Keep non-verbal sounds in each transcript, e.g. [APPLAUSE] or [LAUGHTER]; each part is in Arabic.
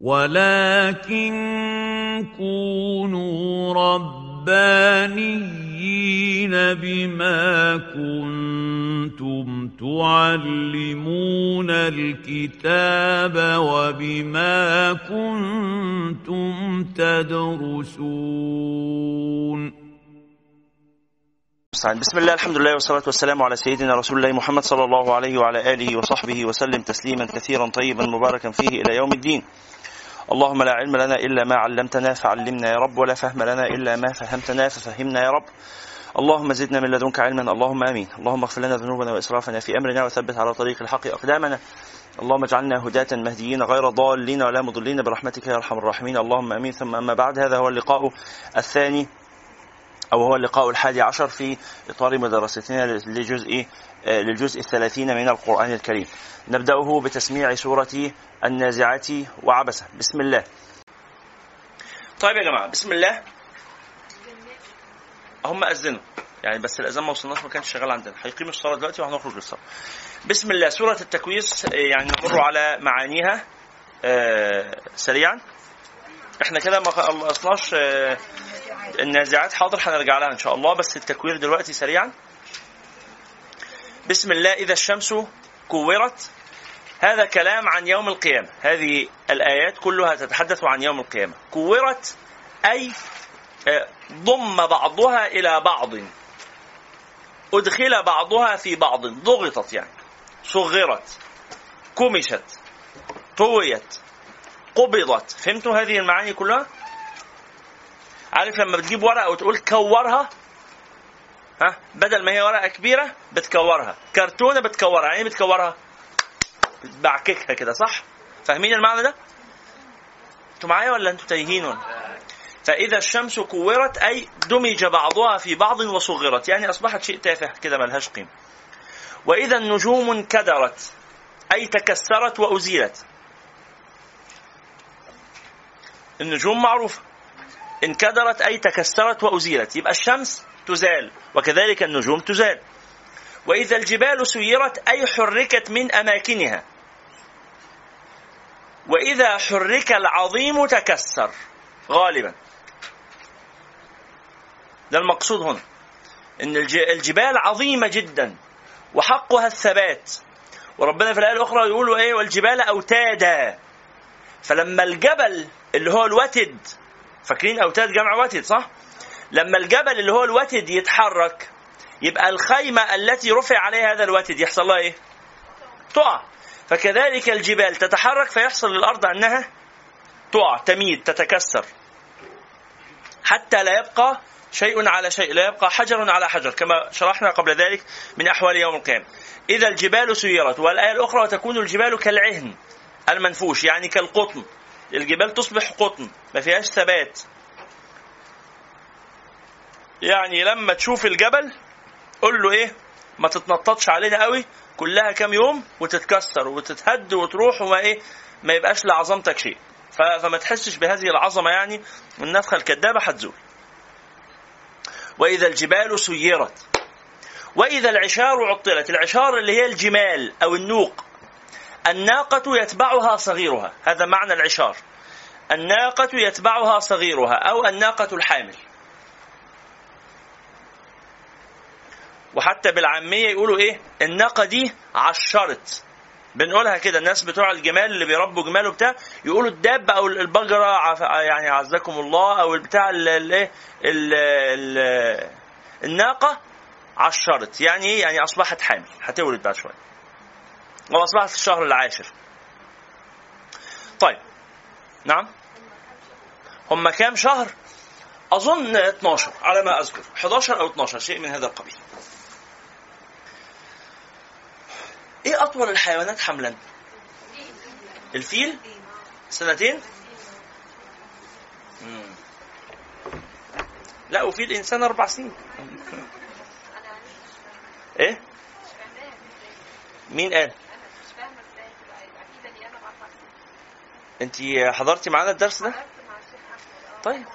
ولكن كونوا ربانيين بما كنتم تعلمون الكتاب وبما كنتم تدرسون بسم الله الحمد لله والصلاة والسلام على سيدنا رسول الله محمد صلى الله عليه وعلى آله وصحبه وسلم تسليما كثيرا طيبا مباركا فيه إلى يوم الدين. اللهم لا علم لنا إلا ما علمتنا فعلمنا يا رب ولا فهم لنا إلا ما فهمتنا ففهمنا يا رب. اللهم زدنا من لدنك علما اللهم آمين. اللهم اغفر لنا ذنوبنا وإسرافنا في أمرنا وثبت على طريق الحق أقدامنا. اللهم اجعلنا هداة مهديين غير ضالين ولا مضلين برحمتك يا أرحم الراحمين. اللهم آمين. ثم أما بعد هذا هو اللقاء الثاني أو هو اللقاء الحادي عشر في إطار مدرستنا لجزء للجزء الثلاثين من القرآن الكريم. نبدأه بتسميع سورة النازعات وعبسة. بسم الله. طيب يا جماعة بسم الله. هم أذنوا. يعني بس الأذان ما وصلناش ما كانش شغال عندنا. هيقيموا الصلاة دلوقتي وهنخرج للصلاة. بسم الله. سورة التكويس يعني نمر على معانيها. آه سريعا. إحنا كده ما خلصناش آه النازعات. حاضر هنرجع لها إن شاء الله. بس التكوير دلوقتي سريعا. بسم الله. إذا الشمس كورت هذا كلام عن يوم القيامة. هذه الآيات كلها تتحدث عن يوم القيامة. كورت أي ضم بعضها إلى بعض. أدخل بعضها في بعض. ضغطت يعني. صغرت كمشت طويت قبضت. فهمتوا هذه المعاني كلها؟ عارف لما بتجيب ورقة وتقول كورها ها؟ بدل ما هي ورقة كبيرة بتكورها. كرتونة بتكورها. يعني بتكورها؟ بتبعككها كده صح؟ فاهمين المعنى ده؟ أنتوا معايا ولا أنتوا تايهين ولا؟ فإذا الشمس كورت أي دمج بعضها في بعض وصغرت. يعني أصبحت شيء تافه كده ملهاش قيمة. وإذا النجوم انكدرت أي تكسرت وأزيلت. النجوم معروفة. انكدرت أي تكسرت وأزيلت. يبقى الشمس تزال وكذلك النجوم تزال. وإذا الجبال سيرت أي حركت من أماكنها. وإذا حرك العظيم تكسر غالبا. ده المقصود هنا. إن الجبال عظيمة جدا وحقها الثبات. وربنا في الآية الأخرى يقول إيه؟ والجبال أوتادا. فلما الجبل اللي هو الوتد فاكرين أوتاد جمع وتد صح؟ لما الجبل اللي هو الوتد يتحرك يبقى الخيمة التي رفع عليها هذا الوتد يحصل لها إيه؟ تقع. فكذلك الجبال تتحرك فيحصل للأرض أنها تقع تميد تتكسر. حتى لا يبقى شيء على شيء لا يبقى حجر على حجر كما شرحنا قبل ذلك من أحوال يوم القيامة. إذا الجبال سيرت والآية الأخرى وتكون الجبال كالعهن المنفوش يعني كالقطن. الجبال تصبح قطن ما فيهاش ثبات. يعني لما تشوف الجبل قول له إيه؟ ما تتنططش علينا قوي كلها كام يوم وتتكسر وتتهد وتروح وما إيه؟ ما يبقاش لعظمتك شيء. فما تحسش بهذه العظمة يعني النفخه الكذابه هتزول وإذا الجبال سيرت وإذا العشار عطلت العشار اللي هي الجمال أو النوق الناقة يتبعها صغيرها. هذا معنى العشار. الناقة يتبعها صغيرها أو الناقة الحامل. وحتى بالعامية يقولوا إيه؟ الناقة دي عشرت. بنقولها كده الناس بتوع الجمال اللي بيربوا جمال وبتاع يقولوا الدابة أو البقرة يعني عزكم الله أو البتاع الايه الناقة عشرت. يعني إيه؟ يعني أصبحت حامل. هتولد بعد شوية. وأصبحت في الشهر العاشر. طيب. نعم؟ هم كام شهر؟ أظن 12 على ما أذكر. 11 أو 12 شيء من هذا القبيل. إيه أطول الحيوانات حملا؟ الفيل؟ سنتين؟ مم. لا وفي الإنسان أربع سنين. [LAUGHS] إيه؟ مين قال؟ انت حضرتي معانا الدرس ده؟ طيب.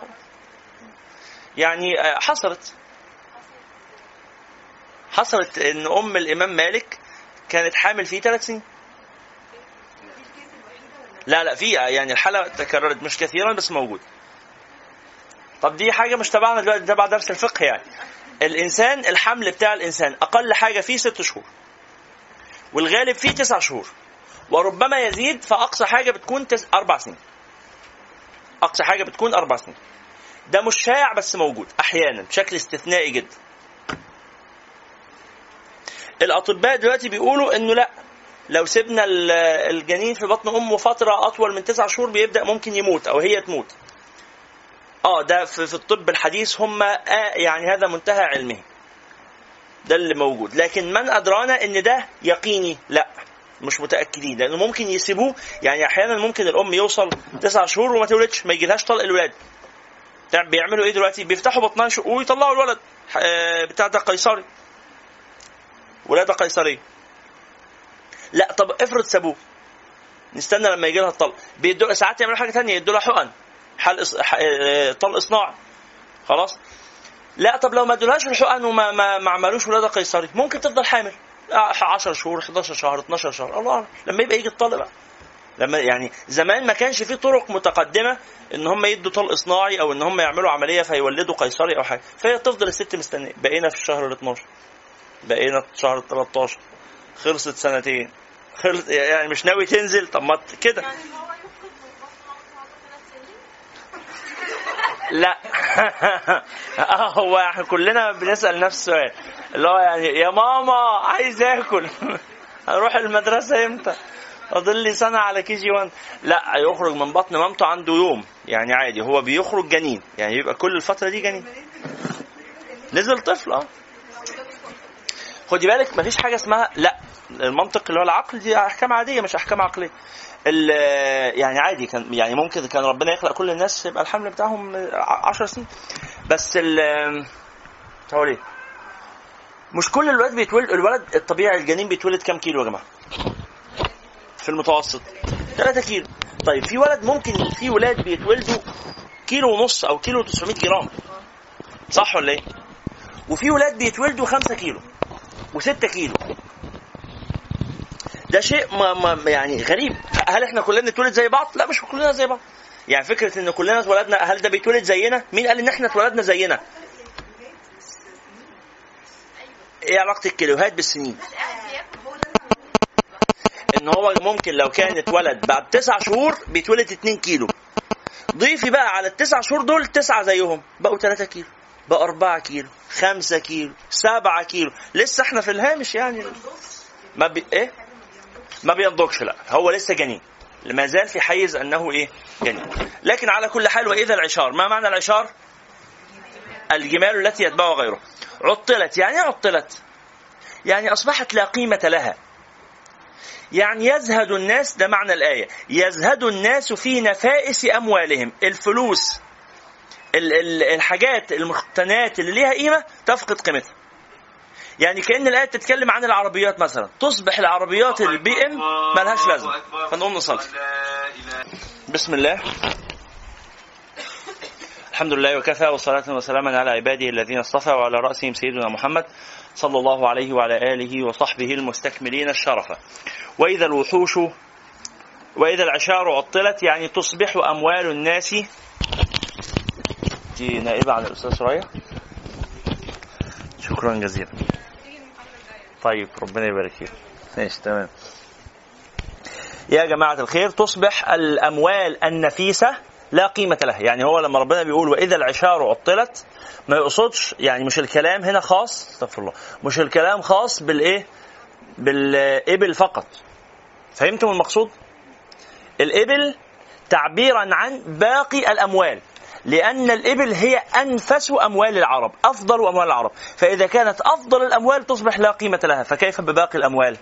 يعني حصلت. حصلت إن أم الإمام مالك كانت حامل فيه ثلاث سنين. لا لا في يعني الحالة تكررت مش كثيرا بس موجود. طب دي حاجة مش تبعنا دلوقتي تبع درس الفقه يعني. الإنسان الحمل بتاع الإنسان أقل حاجة فيه ست شهور والغالب فيه تسع شهور وربما يزيد فأقصى حاجة بتكون تس... أربع سنين. أقصى حاجة بتكون أربع سنين. ده مش شائع بس موجود أحيانا بشكل استثنائي جدا. الأطباء دلوقتي بيقولوا إنه لأ لو سيبنا الجنين في بطن أمه فترة أطول من تسع شهور بيبدأ ممكن يموت أو هي تموت. آه ده في, الطب الحديث هم آه يعني هذا منتهى علمه. ده اللي موجود. لكن من أدرانا إن ده يقيني؟ لأ مش متأكدين. لأنه ممكن يسيبوه يعني أحيانا ممكن الأم يوصل تسع شهور وما تولدش ما يجيلهاش طلق الولاد. بيعملوا إيه دلوقتي؟ بيفتحوا بطنها ويطلعوا الولد آه، بتاع ده قيصري. ولاده قيصريه لا طب افرض سابوه. نستنى لما يجي لها الطلق. بيدوا ساعات يعملوا حاجة ثانية يدوا لها حقن. حل. آه، طلق صناعي. خلاص؟ لا طب لو ما ادولهاش الحقن وما ما, ما عملوش ولادة قيصري ممكن تفضل حامل. 10 شهور 11 شهر 12 شهر. الله أعلم. لما يبقى يجي الطلق بقى. لما يعني زمان ما كانش في طرق متقدمة إن هم يدوا طلق صناعي أو إن هم يعملوا عملية فيولدوا قيصري أو حاجة. فهي تفضل الست مستنية. بقينا في الشهر ال 12 بقينا في ال 13 خلصت سنتين. خلص يعني مش ناوي تنزل؟ طب ما كده. يعني لا. [LAUGHS] آه هو إحنا كلنا بنسأل نفس السؤال. اللي هو يعني يا ماما عايز آكل. [LAUGHS] أروح المدرسة إمتى؟ فاضل لي سنة على كي جي 1 لا يخرج من بطن مامته عنده يوم. يعني عادي هو بيخرج جنين. يعني يبقى كل الفترة دي جنين. [LAUGHS] نزل طفل آه. خدي بالك مفيش حاجة اسمها لا المنطق اللي هو العقل دي أحكام عادية مش أحكام عقلية. يعني عادي كان يعني ممكن كان ربنا يخلق كل الناس يبقى الحمل بتاعهم 10 سنين. بس ال هقول إيه؟ مش كل الولاد بيتولد الولد الطبيعي الجنين بيتولد كام كيلو يا جماعة؟ في المتوسط. 3 كيلو. طيب في ولد ممكن في ولاد بيتولدوا كيلو ونص أو كيلو 900 جرام. صح ولا إيه؟ وفي ولاد بيتولدوا 5 كيلو. و6 كيلو. ده شيء ما, ما يعني غريب. هل إحنا كلنا نتولد زي بعض؟ لا مش كلنا زي بعض. يعني فكرة إن كلنا اتولدنا هل ده بيتولد زينا؟ مين قال إن إحنا اتولدنا زينا؟ إيه علاقة الكيلوهات بالسنين؟ إن هو ممكن لو كان اتولد بعد تسع شهور بيتولد 2 كيلو. ضيفي بقى على التسع شهور دول تسعة زيهم بقوا 3 كيلو. 4 كيلو 5 كيلو 7 كيلو. لسه إحنا في الهامش يعني. ما بي... إيه؟ ما بينضجش لا. هو لسه جنين. ما زال في حيز أنه إيه؟ جنين. لكن على كل حال وإذا العشار ما معنى العشار؟ الجمال التي يتبع غيره. عطلت. يعني إيه عطلت؟ يعني أصبحت لا قيمة لها. يعني يزهد الناس ده معنى الآية. يزهد الناس في نفائس أموالهم. الفلوس. الحاجات المقتنيات اللي ليها قيمة تفقد قيمتها. يعني كأن الآية تتكلم عن العربيات مثلا. تصبح العربيات البي ام ملهاش لازمة. فنقوم نصلي. بسم الله. الحمد لله وكفى والصلاة وسلاما على عباده الذين اصطفى وعلى رأسهم سيدنا محمد صلى الله عليه وعلى آله وصحبه المستكملين الشرف. وإذا الوحوش وإذا العشار عطلت يعني تصبح أموال الناس دي نائبة عن الأستاذ سرايا شكرا جزيلا. طيب ربنا يبارك فيك. ماشي تمام. يا جماعة الخير تصبح الأموال النفيسة لا قيمة لها. يعني هو لما ربنا بيقول وإذا العشار عطلت ما يقصدش يعني مش الكلام هنا خاص استغفر الله مش الكلام خاص بالإيه؟ بالإبل فقط. فهمتم المقصود؟ الإبل تعبيرا عن باقي الأموال. لأن الإبل هي أنفس أموال العرب أفضل أموال العرب. فإذا كانت أفضل الأموال تصبح لا قيمة لها فكيف بباقي الأموال؟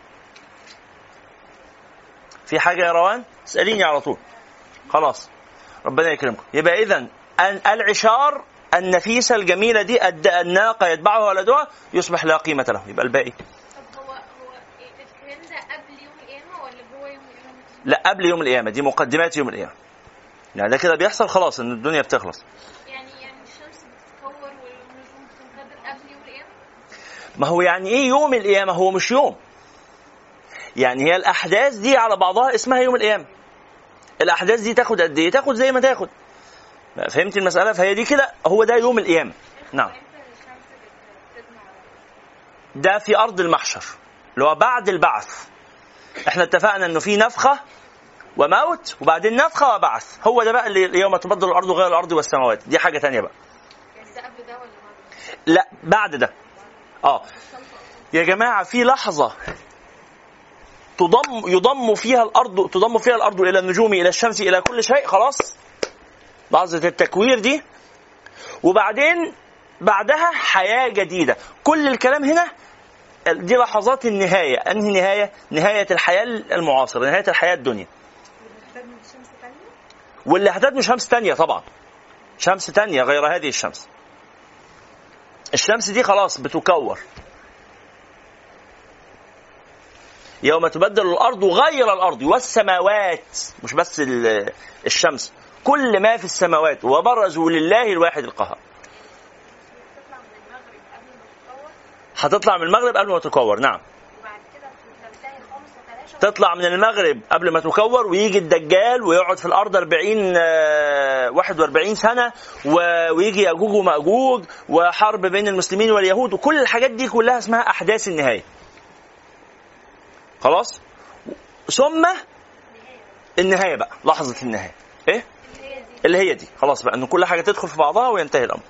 في حاجة يا روان؟ اسأليني على طول. خلاص ربنا يكرمكم. يبقى إذا العشار النفيسة الجميلة دي الناقة يتبعها ولدها يصبح لا قيمة له. يبقى الباقي. لا قبل يوم القيامة. دي مقدمات يوم القيامة. يعني ده كده بيحصل خلاص إن الدنيا بتخلص. يعني يعني الشمس بتتكور والنجوم بتنكدر قبل يوم القيامة؟ ما هو يعني إيه يوم القيامة؟ هو مش يوم. يعني هي الأحداث دي على بعضها اسمها يوم القيامة. الأحداث دي تاخد قد إيه؟ تاخد زي ما تاخد. فهمت المسألة؟ فهي دي كده هو ده يوم القيامة. نعم. ده في أرض المحشر اللي هو بعد البعث. إحنا اتفقنا إنه في نفخة وموت وبعدين نفخة وبعث. هو ده بقى اللي يوم تبدل الأرض غير الأرض والسماوات. دي حاجة تانية بقى. يعني ده قبل ده ولا بعد؟ لا بعد ده. آه. يا جماعة في لحظة تضم يضم فيها الأرض تضم فيها الأرض إلى النجوم إلى الشمس إلى كل شيء خلاص؟ لحظه التكوير دي. وبعدين بعدها حياة جديدة. كل الكلام هنا دي لحظات النهاية. أنهي نهاية؟ نهاية الحياة المعاصرة نهاية الحياة الدنيا. تانية؟ واللي هتدنو شمس تانية طبعا. شمس تانية غير هذه الشمس. الشمس دي خلاص بتكور. يوم تبدل الأرض غير الأرض والسماوات مش بس ال- الشمس. كل ما في السماوات وبرزوا لله الواحد القهار. هتطلع من المغرب قبل ما تكور نعم وبعد كده بتنتهي خالص وتلاشى تطلع من المغرب قبل ما تكور ويجي الدجال ويقعد في الأرض 40 آه، 41 سنة و- ويجي يأجوج ومأجوج وحرب بين المسلمين واليهود وكل الحاجات دي كلها اسمها أحداث النهاية. خلاص؟ ثم النهاية بقى لحظة النهاية. إيه؟ اللي هي دي اللي هي دي خلاص بقى إن كل حاجة تدخل في بعضها وينتهي الأمر.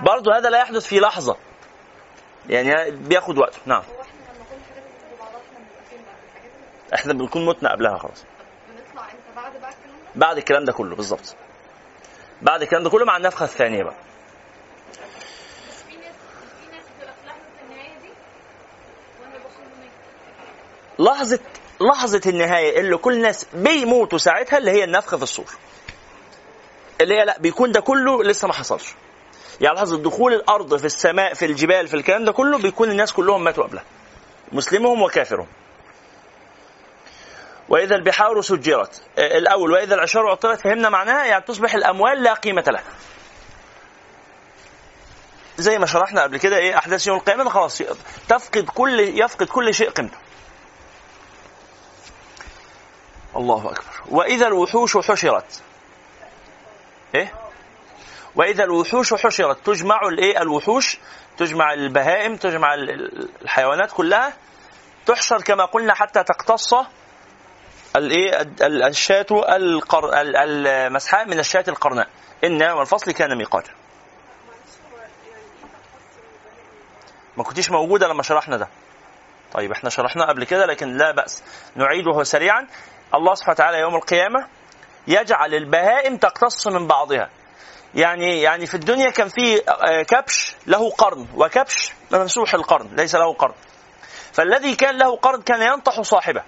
برضه هذا لا يحدث في لحظة. يعني بياخد وقته، نعم. هو إحنا لما كل حاجة بتيجي بعضها إحنا بنبقى فين بقى الحاجات اللي إحنا بنكون متنا قبلها خلاص. بنطلع إمتى بعد بقى الكلام ده؟ بعد الكلام ده كله بالظبط. بعد الكلام ده كله مع النفخة الثانية بقى. لحظة لحظة النهاية اللي كل الناس بيموتوا ساعتها اللي هي النفخة في الصور. اللي هي لا بيكون ده كله لسه ما حصلش. يعني لحظة دخول الأرض في السماء في الجبال في الكلام ده كله بيكون الناس كلهم ماتوا قبلها. مسلمهم وكافرهم. وإذا البحار سجرت. آه، الأول وإذا العشار عطلت فهمنا معناها يعني تصبح الأموال لا قيمة لها. زي ما شرحنا قبل كده إيه أحداث يوم القيامة خلاص تفقد كل يفقد كل شيء قيمته. الله أكبر. وإذا الوحوش حشرت. إيه؟ وإذا الوحوش حشرت تجمع الايه الوحوش تجمع البهائم تجمع ال- ال- الحيوانات كلها تحشر كما قلنا حتى تقتص الايه ال- ال- الشاة القر... ال- المسحاء من الشاة القرناء. إن يوم الفصل كان ميقاتا. ما كنتيش موجودة لما شرحنا ده. طيب إحنا شرحناه قبل كده لكن لا بأس. نعيده سريعا. الله سبحانه وتعالى يوم القيامة يجعل البهائم تقتص من بعضها. يعني يعني في الدنيا كان في آه، كبش له قرن وكبش ممسوح القرن ليس له قرن. فالذي كان له قرن كان ينطح صاحبه.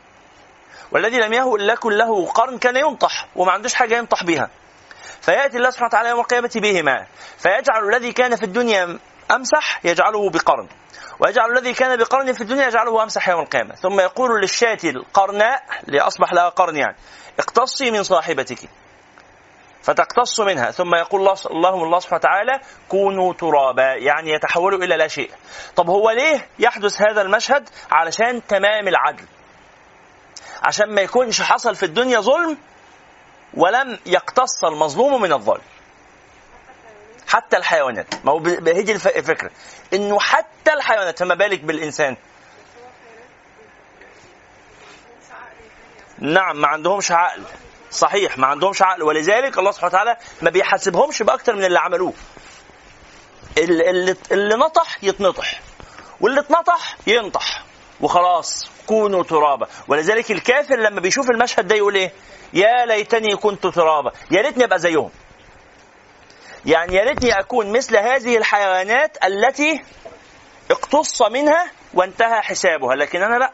والذي لم يكن له قرن كان ينطح وما عندوش حاجة ينطح بها فيأتي الله سبحانه وتعالى يوم القيامة بهما. فيجعل الذي كان في الدنيا أمسح يجعله بقرن. ويجعل الذي كان بقرن في الدنيا يجعله أمسح يوم القيامة. ثم يقول للشاة القرناء لأصبح لها قرن يعني اقتصي من صاحبتك. فتقتص منها. ثم يقول الله اللهم الله سبحانه وتعالى كونوا ترابا. يعني يتحولوا إلى لا شيء. طب هو ليه يحدث هذا المشهد؟ علشان تمام العدل. عشان ما يكونش حصل في الدنيا ظلم ولم يقتص المظلوم من الظالم حتى الحيوانات. ما هو هي الفكرة. إنه حتى الحيوانات فما بالك بالإنسان؟ نعم ما عندهمش عقل. صحيح ما عندهمش عقل. ولذلك الله سبحانه وتعالى ما بيحاسبهمش بأكتر من اللي عملوه. اللي, اللي نطح يتنطح واللي اتنطح ينطح. وخلاص. كونوا ترابا. ولذلك الكافر لما بيشوف المشهد ده يقول إيه؟ يا ليتني كنت ترابا. يا ريتني أبقى زيهم. يعني يا ريتني أكون مثل هذه الحيوانات التي اقتص منها وانتهى حسابها. لكن أنا لأ.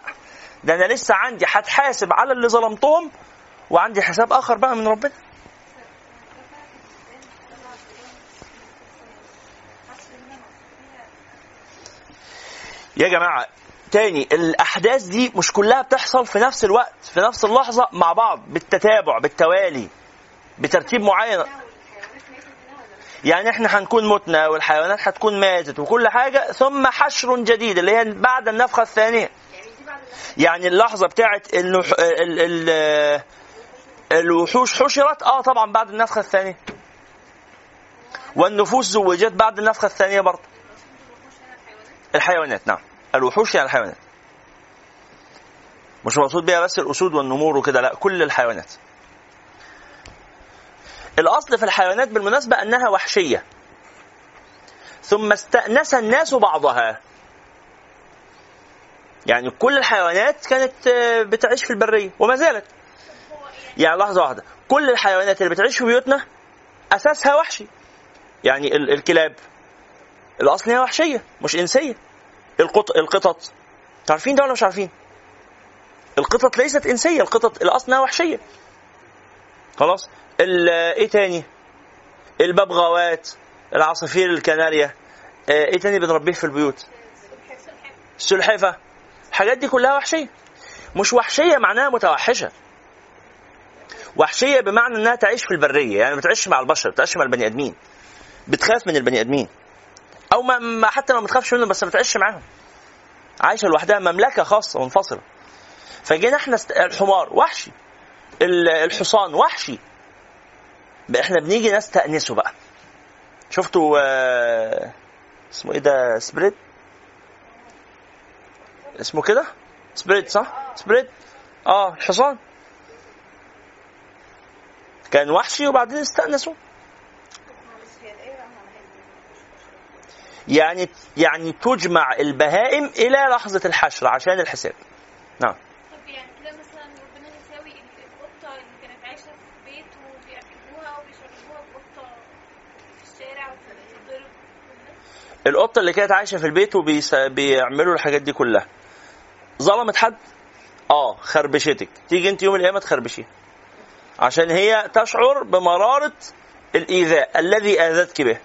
ده أنا لسه عندي هتحاسب على اللي ظلمتهم وعندي حساب آخر بقى من ربنا. يا جماعة تاني الأحداث دي مش كلها بتحصل في نفس الوقت في نفس اللحظة مع بعض بالتتابع بالتوالي بترتيب معين. يعني إحنا هنكون متنا والحيوانات هتكون ماتت وكل حاجة ثم حشر جديد اللي هي بعد النفخة الثانية. يعني اللحظة بتاعت انه ال ال الوحوش حشرت آه طبعا بعد النفخة الثانية. والنفوس زوجت بعد النفخة الثانية برضه. الحيوانات نعم. الوحوش يعني الحيوانات. مش مقصود بيها بس الأسود والنمور وكده لا كل الحيوانات. الأصل في الحيوانات بالمناسبة أنها وحشية. ثم استأنس الناس بعضها. يعني كل الحيوانات كانت آه، بتعيش في البرية وما زالت. يعني لحظة واحدة كل الحيوانات اللي بتعيش في بيوتنا أساسها وحشي. يعني ال- الكلاب. الأصل هي وحشية مش إنسية. القطط. عارفين ده ولا مش عارفين؟ القطط ليست إنسية القطط الاصل إنها وحشية. خلاص. ال- إيه تاني؟ الببغاوات العصافير الكناريا آه، إيه تاني بنربيه في البيوت؟ السلحفه الحاجات دي كلها وحشية. مش وحشية معناها متوحشة. وحشية بمعنى إنها تعيش في البرية يعني ما بتعيش مع البشر بتعيش مع البني آدمين. بتخاف من البني آدمين. أو ما ما- حتى لو ما بتخافش منهم بس ما بتعيش معاهم. عايشة لوحدها مملكة خاصة منفصلة. فجينا إحنا. الحمار وحشي. ال- الحصان وحشي. إحنا بنيجي نستأنسه بقى. شفتوا آه، اسمه إيه ده؟ سبريد؟ اسمه كده؟ سبريد صح؟ سبريد؟ آه الحصان. كان وحشي وبعدين استأنسوا يعني يعني تجمع البهائم إلى لحظة الحشر عشان الحساب. نعم. طب يعني مثلا ربنا يساوي القطة اللي كانت عايشة في بيت وبيشربوها في الشارع وبتتضرب القطة اللي كانت عايشة في البيت وبيعملوا الحاجات دي كلها. ظلمت حد؟ آه خربشتك. تيجي أنت يوم القيامة تخربشيها. عشان هي تشعر بمرارة الإيذاء الذي آذتك به.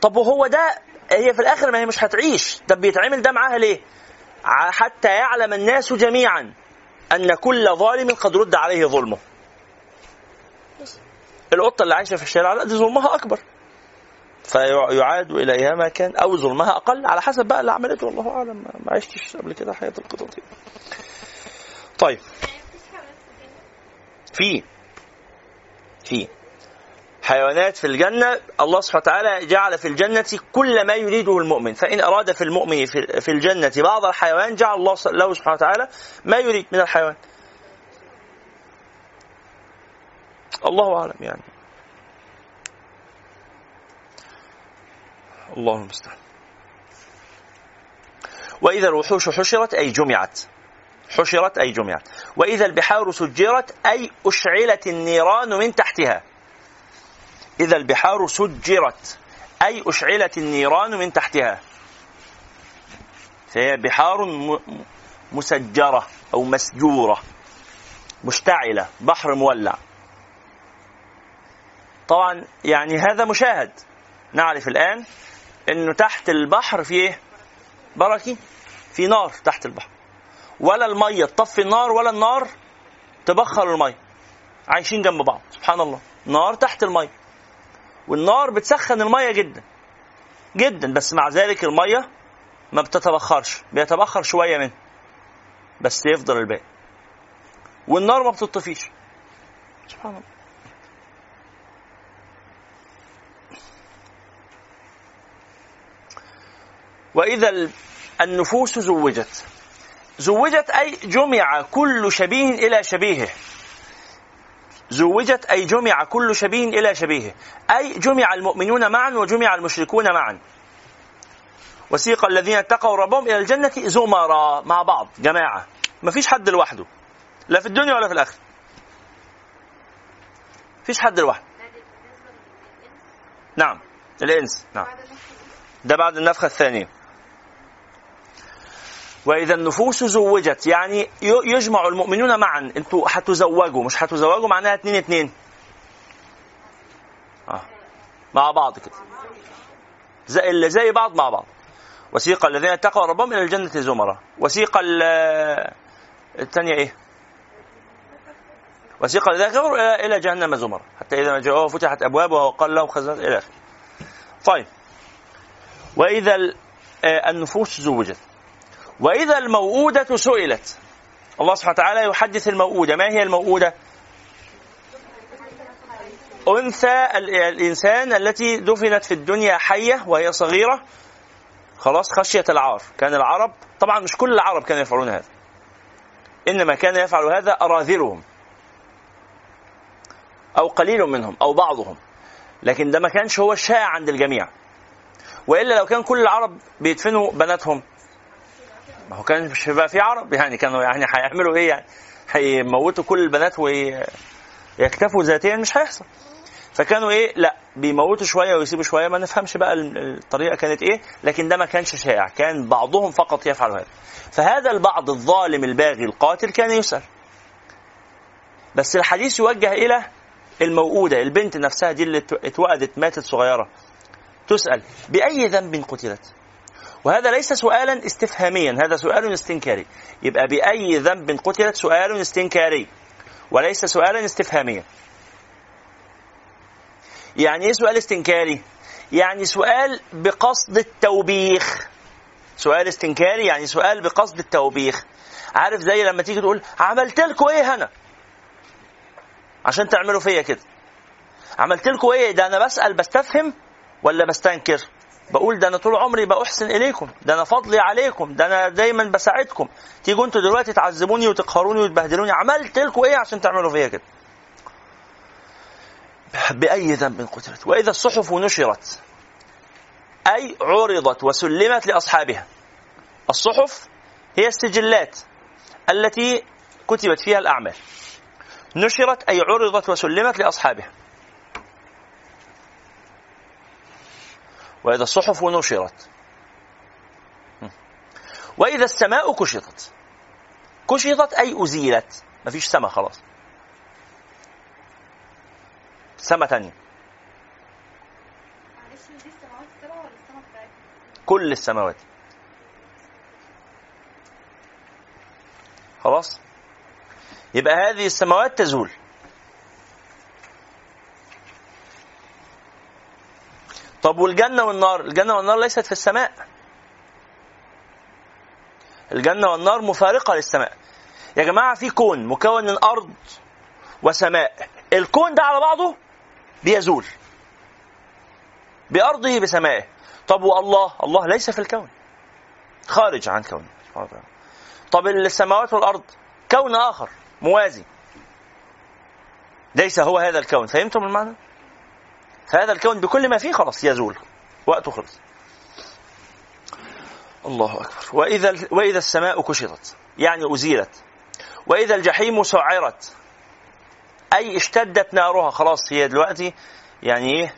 طب وهو ده هي في الآخر ما هي مش هتعيش. ده بيتعمل ده معاها ليه؟ حتى يعلم الناس جميعا أن كل ظالم قد رد عليه ظلمه. القطة اللي عايشة في الشارع لا دي ظلمها أكبر. فيعاد اليها ما كان أو ظلمها أقل على حسب بقى اللي عملته. والله أعلم ما- عشتش قبل كده حياة القطط. طيب. في في. حيوانات في الجنة الله سبحانه وتعالى جعل في الجنة كل ما يريده المؤمن. فإن أراد في المؤمن في الجنة بعض الحيوان جعل الله له سبحانه وتعالى ما يريد من الحيوان. الله أعلم يعني. الله المستعان. وإذا الوحوش حشرت أي جمعت. حشرت أي جمعت. وإذا البحار سجرت أي أشعلت النيران من تحتها. إذا البحار سجرت أي أشعلت النيران من تحتها. فهي بحار مسجرة أو مسجورة مشتعلة بحر مولع. طبعا يعني هذا مشاهد. نعرف الآن أنه تحت البحر في إيه؟ بركي في نار تحت البحر. ولا المية تطفي النار ولا النار تبخر المية. عايشين جنب بعض سبحان الله. نار تحت المية. والنار بتسخن المية جدا. جدا بس مع ذلك المية ما بتتبخرش. بيتبخر شوية منها بس يفضل الباقي. والنار ما بتطفيش. سبحان الله. وإذا ال- النفوس زوجت. زوجت أي جمع كل شبيه إلى شبيهه. زوجت أي جمع كل شبيه إلى شبيهه أي جمع المؤمنون معا وجمع المشركون معا. وسيق الذين اتقوا ربهم إلى الجنة زمرا مع بعض جماعة. ما فيش حد لوحده. لا في الدنيا ولا في الآخرة. فيش حد لوحده. نعم. الإنس. نعم. ده بعد النفخة الثانية. وإذا النفوس زوجت يعني يجمع المؤمنون معا. أنتوا هتزوجوا مش هتزوجوا معناها اتنين اتنين. آه. مع بعض كده. زي اللي زي بعض مع بعض. وسيق الذين اتقوا ربهم إلى الجنة زمرا. وسيق ال- الثانية إيه؟ وسيق الذين كفروا إلى إلى جهنم زمرا. حتى إذا ما جاءوها فتحت أبوابها وقال لهم خزنات إلى آخره. طيب. وإذا آه، النفوس زوجت. وإذا الموءودة سئلت. الله سبحانه وتعالى يحدث الموءودة ما هي الموءودة أنثى الإنسان التي دفنت في الدنيا حية وهي صغيرة. خلاص خشية العار. كان العرب طبعا مش كل العرب كانوا يفعلون هذا. إنما كان يفعل هذا أراذلهم. أو قليل منهم أو بعضهم. لكن ده ما كانش هو الشائع عند الجميع. وإلا لو كان كل العرب بيدفنوا بناتهم ما هو كان مش هيبقى في عرب يعني كانوا يعني هيعملوا إيه يعني؟ هيموتوا كل البنات ويكتفوا ذاتيا مش هيحصل. فكانوا إيه؟ لا بيموتوا شوية ويسيبوا شوية ما نفهمش بقى الطريقة كانت إيه لكن ده ما كانش شائع كان بعضهم فقط يفعل هذا. فهذا البعض الظالم الباغي القاتل كان يسأل. بس الحديث يوجه إلى الموؤودة البنت نفسها دي اللي اتوأدت ماتت صغيرة تسأل بأي ذنب قتلت؟ وهذا ليس سؤالا استفهاميا هذا سؤال استنكاري. يبقى بأي ذنب قتلت سؤال استنكاري وليس سؤالا استفهاميا. يعني إيه سؤال استنكاري؟ يعني سؤال بقصد التوبيخ. سؤال استنكاري يعني سؤال بقصد التوبيخ. عارف زي لما تيجي تقول عملت لكم إيه هنا؟ عشان تعملوا فيا كده. عملت لكم إيه؟ ده أنا بسأل بستفهم ولا بستنكر؟ بقول ده أنا طول عمري بأحسن إليكم ده أنا فضلي عليكم ده أنا دايما بساعدكم. تيجوا أنتوا دلوقتي تعذبوني وتقهروني وتبهدلوني. عملت لكم إيه عشان تعملوا فيا كده؟ بأي ذنب قتلت. وإذا الصحف نشرت أي عرضت وسلمت لأصحابها. الصحف هي السجلات التي كتبت فيها الأعمال. نشرت أي عرضت وسلمت لأصحابها. وإذا الصحف نشرت. وإذا السماء كشطت. كشطت أي أزيلت. مفيش سماء خلاص. سماء تانية. كل السماوات. خلاص؟ يبقى هذه السماوات تزول. طب والجنة والنار؟ الجنة والنار ليست في السماء. الجنة والنار مفارقة للسماء. يا جماعة في كون مكون من أرض وسماء. الكون ده على بعضه بيزول. بأرضه بسمائه طب والله؟ الله ليس في الكون. خارج عن كونه. طب السماوات والأرض؟ كون آخر موازي. ليس هو هذا الكون. فهمتم المعنى؟ فهذا الكون بكل ما فيه خلاص يزول وقته خلص. الله أكبر. وإذا, وإذا السماء كشطت يعني أزيلت. وإذا الجحيم سعرت أي اشتدت نارها خلاص هي دلوقتي يعني إيه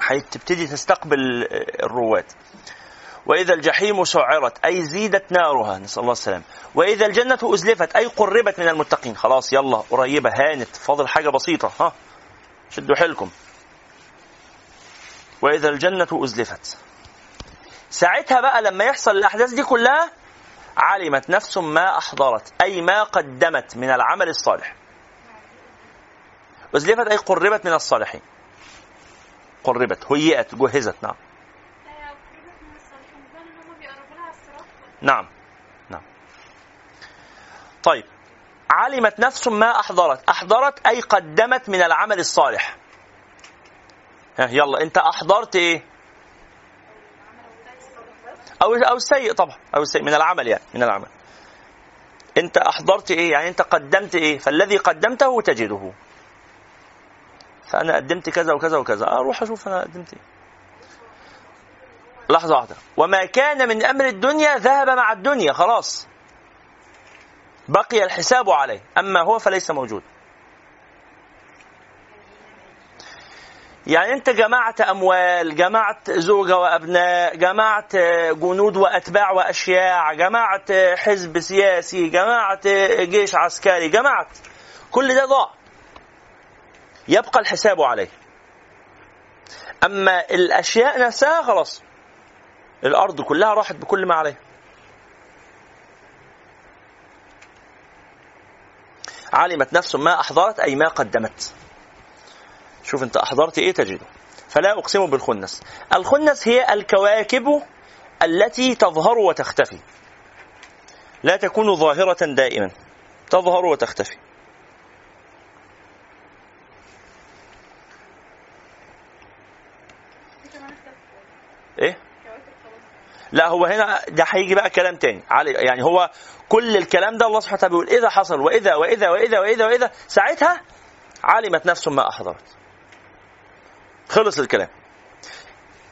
هتبتدي تستقبل الرواد. وإذا الجحيم سعرت أي زيدت نارها نسأل الله السلام. وإذا الجنة أزلفت أي قربت من المتقين خلاص يلا قريبة هانت فاضل حاجة بسيطة ها شدوا حيلكم. وإذا الجنة أزلفت. ساعتها بقى لما يحصل الأحداث دي كلها علمت نفس ما أحضرت أي ما قدمت من العمل الصالح. أزلفت أي قربت من الصالحين. قربت هيئت جهزت نعم. نعم. نعم. طيب علمت نفس ما أحضرت. أحضرت أي قدمت من العمل الصالح. ها يلا أنت أحضرت إيه؟ أو أو السيء طبعا أو السيء من العمل يعني من العمل. أنت أحضرت إيه؟ يعني أنت قدمت إيه؟ فالذي قدمته تجده. فأنا قدمت كذا وكذا وكذا أروح أشوف أنا قدمت إيه. لحظة واحدة. وما كان من أمر الدنيا ذهب مع الدنيا خلاص. بقي الحساب عليه. أما هو فليس موجود. يعني أنت جمعت أموال جمعت زوجة وأبناء جمعت جنود وأتباع وأشياع جمعت حزب سياسي جمعت جيش عسكري جمعت كل ده ضاع. يبقى الحساب عليه. أما الأشياء نفسها خلاص الأرض كلها راحت بكل ما عليها. علمت نفس ما أحضرت أي ما قدمت. شوف انت أحضرت إيه تجده. فلا أقسم بالخنس. الخنس هي الكواكب التي تظهر وتختفي. لا تكون ظاهرة دائما. تظهر وتختفي. إيه؟ لا هو هنا ده هيجي بقى كلام تاني. يعني هو كل الكلام ده الله سبحانه وتعالى بيقول إذا حصل وإذا وإذا وإذا وإذا وإذا. ساعتها علمت نفس ما أحضرت. خلص الكلام.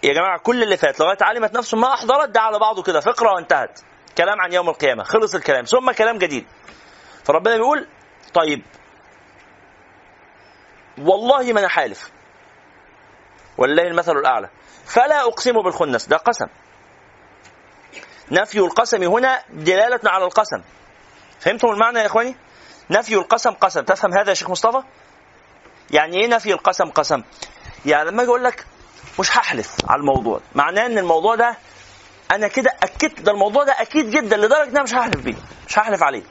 يا جماعة كل اللي فات لغاية علمت نفس ما أحضرت ده على بعضه كده. فقرة وانتهت. كلام عن يوم القيامة. خلص الكلام. ثم كلام جديد. فربنا بيقول طيب والله ما أنا حالف. ولله المثل الأعلى. فلا أقسم بالخنس. ده قسم. نفي القسم هنا دلالة على القسم. فهمتم المعنى يا إخواني؟ نفي القسم قسم. تفهم هذا يا شيخ مصطفى؟ يعني إيه نفي القسم قسم؟ يعني لما أجي أقول لك مش هحلف على الموضوع معناه ان الموضوع ده أنا كده اكدت ده الموضوع ده أكيد جدا لدرجة ان أنا مش هحلف بيه مش هحلف عليه.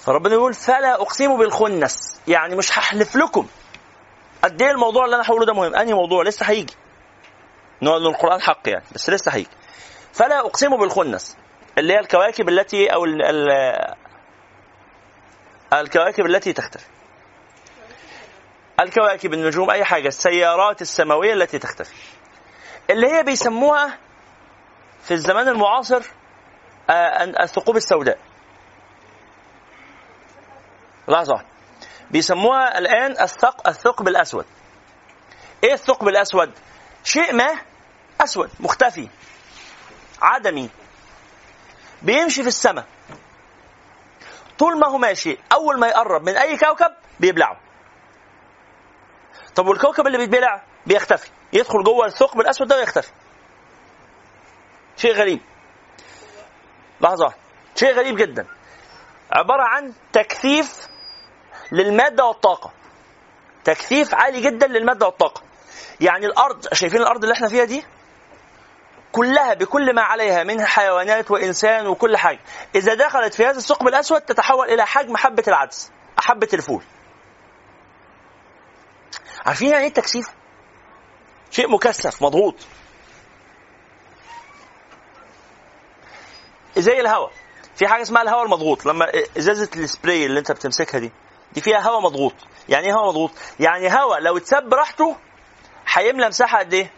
فربنا يقول فلا أقسم بالخنس يعني مش هحلف لكم. قد إيه الموضوع اللي أنا هقوله ده مهم؟ أنهي موضوع؟ لسه هيجي. ان القرآن حق يعني بس لسه هيجي. فلا أقسم بالخنس اللي هي الكواكب التي أو ال ال الكواكب التي تختفي. الكواكب النجوم أي حاجة السيارات السماوية التي تختفي. اللي هي بيسموها في الزمان المعاصر آه، الثقوب السوداء. لحظة. بيسموها الآن الثق الثقب الأسود. إيه الثقب الأسود؟ شيء ما أسود مختفي عدمي. بيمشي في السماء. طول ما هو ماشي أول ما يقرب من أي كوكب بيبلعه. طب والكوكب اللي بيتبلع بيختفي. يدخل جوه الثقب الأسود ده ويختفي. شيء غريب. لحظة. شيء غريب جدا. عبارة عن تكثيف للمادة والطاقة. تكثيف عالي جدا للمادة والطاقة. يعني الأرض شايفين الأرض اللي إحنا فيها دي؟ كلها بكل ما عليها من حيوانات وإنسان وكل حاجة. إذا دخلت في هذا الثقب الأسود تتحول إلى حجم حبة العدس حبة الفول. عارفين يعني إيه التكثيف؟ شيء مكثف مضغوط. زي الهواء. في حاجة اسمها الهواء المضغوط لما إزازة السبراي اللي أنت بتمسكها دي دي فيها هواء مضغوط. يعني إيه هواء مضغوط؟ يعني هواء لو اتساب براحته هيملى مساحة قد إيه؟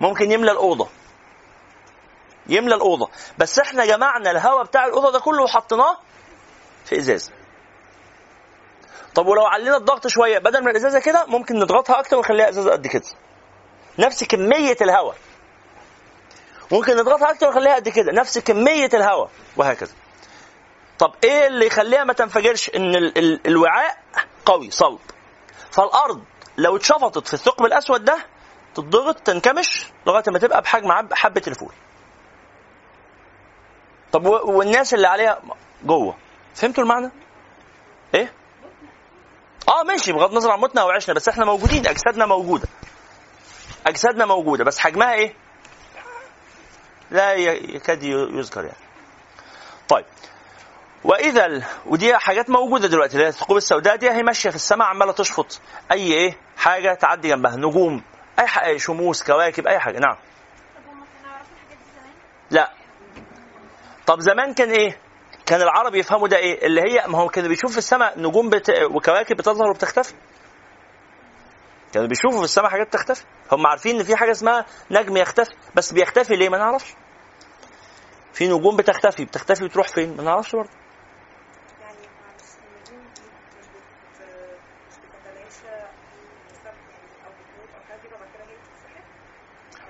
ممكن يملى الأوضة. يملى الأوضة. بس إحنا جمعنا الهواء بتاع الأوضة ده كله وحطيناه في ازازه طب ولو علينا الضغط شوية بدل ما الإزازة كده ممكن نضغطها أكتر ونخليها إزازة قد كده. نفس كمية الهواء. ممكن نضغطها أكتر ونخليها قد كده. نفس كمية الهواء. وهكذا. طب إيه اللي يخليها ما تنفجرش؟ إن ال ال الوعاء قوي صلب. فالأرض لو اتشفطت في الثقب الأسود ده تتضغط تنكمش لغاية ما تبقى بحجم حبة الفول. طب والناس اللي عليها جوه. فهمتوا المعنى؟ إيه؟ آه ماشي بغض النظر عن موتنا أو عشنا بس إحنا موجودين أجسادنا موجودة. أجسادنا موجودة بس حجمها إيه؟ لا يكاد يذكر يعني. طيب. وإذا ال... ودي حاجات موجودة دلوقتي اللي هي الثقوب السوداء دي هي ماشية في السماء عمالة تشفط أي إيه حاجة تعدي جنبها نجوم أي حاجة شموس كواكب أي حاجة. نعم؟ لا. طب زمان كان إيه؟ كان العرب يفهموا ده إيه؟ اللي هي ما هو كانوا بيشوفوا في السماء نجوم بت... وكواكب بتظهر وبتختفي. كانوا بيشوفوا في السماء حاجات تختفي هم عارفين إن في حاجة اسمها نجم يختفي. بس بيختفي ليه؟ ما نعرفش. في نجوم بتختفي. بتختفي وتروح فين؟ ما نعرفش برضه.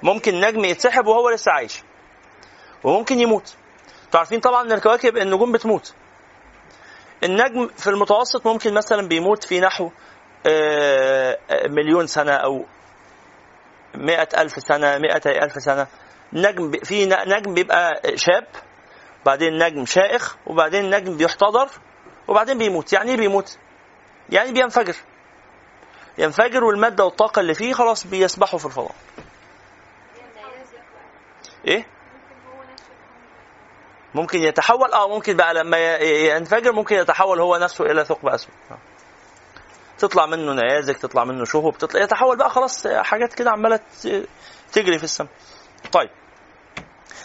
ممكن نجم يتسحب وهو لسه عايش. وممكن يموت. أنتوا عارفين طبعا إن الكواكب النجوم بتموت. النجم في المتوسط ممكن مثلا بيموت في نحو آه، آه، مليون سنة أو مئة ألف سنة مئة ألف سنة. نجم في نجم بيبقى شاب بعدين نجم شائخ وبعدين نجم بيحتضر وبعدين بيموت. يعني إيه بيموت؟ يعني بينفجر. ينفجر والمادة والطاقة اللي فيه خلاص بيسبحوا في الفضاء. إيه ممكن هو نفسه يكون ممكن يتحول آه ممكن بقى لما ينفجر ممكن يتحول هو نفسه إلى ثقب أسود. آه. تطلع منه نيازك تطلع منه شهب تطلع يتحول بقى خلاص حاجات كده عمالة تجري في السماء. طيب.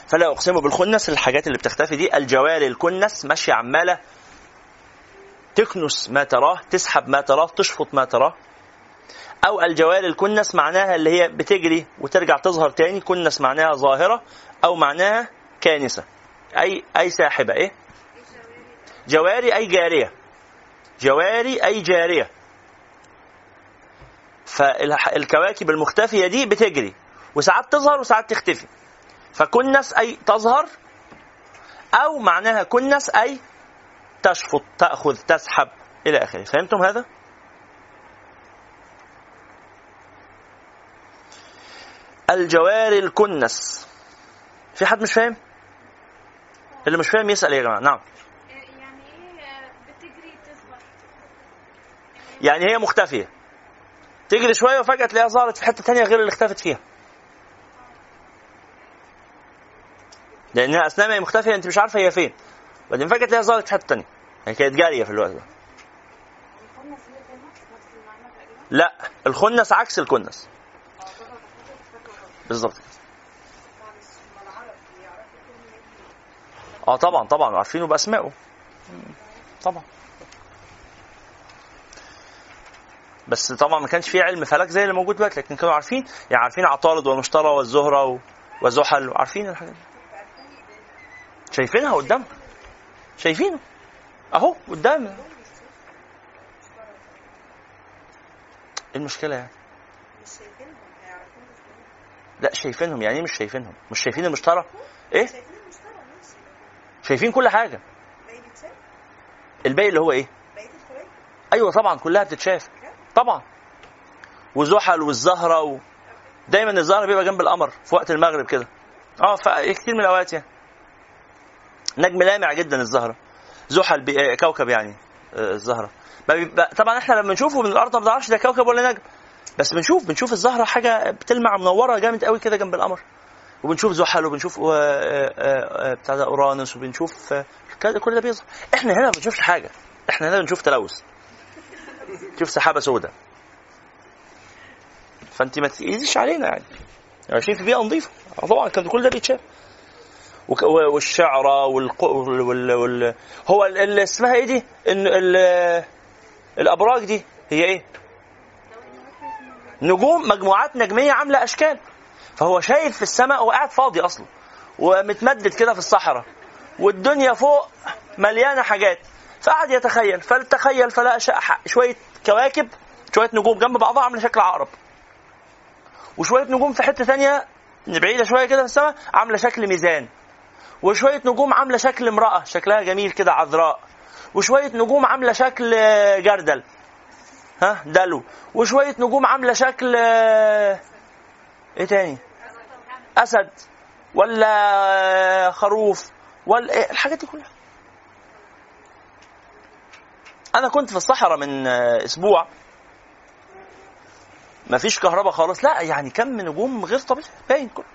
فلا أقسم بالخنس الحاجات اللي بتختفي دي الجواري الكنس ماشيه عمالة تكنس ما تراه تسحب ما تراه تشفط ما تراه. أو الجوار الكنس معناها اللي هي بتجري وترجع تظهر تاني كنس معناها ظاهرة أو معناها كانسة. أي أي ساحبة إيه؟ جواري أي جارية. جواري أي جارية. فالكواكب المختفية دي بتجري وساعات تظهر وساعات تختفي. فكنس أي تظهر أو معناها كنس أي تشفط تأخذ تسحب إلى آخره. فهمتم هذا؟ الجوار الكنس. في حد مش فاهم؟ اللي مش فاهم يسأل يا جماعة. نعم. يعني إيه بتجري يعني هي مختفية. تجري شوية وفجأة تلاقيها ظهرت في حتة تانية غير اللي اختفت فيها. لأنها اثناء ما هي مختفية أنت مش عارفة هي فين. بعدين فجأة تلاقيها ظهرت في حتة تانية. يعني كانت جارية في الوقت ده. لا الخنس عكس الكنس. بالظبط كده. معلش ما العرب يعرفوا كل نبي آه طبعا طبعا عارفينه بأسمائه. طبعا. بس طبعا ما كانش في علم فلك زي اللي موجود دلوقتي لكن كانوا عارفين يعني عارفين عطارد والمشتري والزهرة و- وزحل وعارفين الحاجات دي. شايفينها قدام. شايفينه. أهو قدام. إيه المشكلة يعني؟ إزاي لا شايفينهم. يعني إيه مش شايفينهم؟ مش شايفين المشترى؟ إيه؟ شايفين كل حاجة. الباقي اللي هو إيه؟ أيوه طبعا كلها بتتشاف. طبعا. وزحل والزهرة و... دايما الزهرة بيبقى جنب القمر في وقت المغرب كده. آه في كتير من الأوقات يعني. نجم لامع جدا الزهرة. زحل بي... آه، كوكب يعني آه، الزهرة. بيبقى... طبعا إحنا لما نشوفه من الأرض ما بنعرفش ده كوكب ولا نجم. بس بنشوف بنشوف الزهرة حاجة بتلمع منورة جامد قوي كده جنب القمر. وبنشوف زحل وبنشوف آه، آه، آه، بتاع ده أورانوس وبنشوف كل ده بيظهر. إحنا هنا ما بنشوفش حاجة. إحنا هنا بنشوف تلوث. شوف سحابة سوداء فأنت ما تقيسيش علينا يعني. عايشين في بيئة نظيفة. طبعا كان كل ده بيتشاف. وك- و- والشعرى والق... وال... وال... هو ال- اللي اسمها إيه دي؟ إن ال... الأبراج دي هي إيه؟ نجوم مجموعات نجمية عاملة أشكال. فهو شايف في السماء وقاعد فاضي أصلا ومتمدد كده في الصحراء والدنيا فوق مليانة حاجات. فقعد يتخيل فلتخيل فلقى شوية كواكب شوية نجوم جنب بعضها عامله شكل عقرب. وشوية نجوم في حتة ثانية بعيدة شوية كده في السماء عاملة شكل ميزان. وشوية نجوم عاملة شكل امرأة شكلها جميل كده عذراء. وشوية نجوم عاملة شكل آه، جردل. ها؟ دلو. وشوية نجوم عاملة شكل آه، إيه تاني؟ أسد ولا خروف ولا إيه الحاجات دي كلها. أنا كنت في الصحراء من أسبوع. ما فيش كهرباء خالص. لا يعني كم نجوم غير طبيعي باين كله.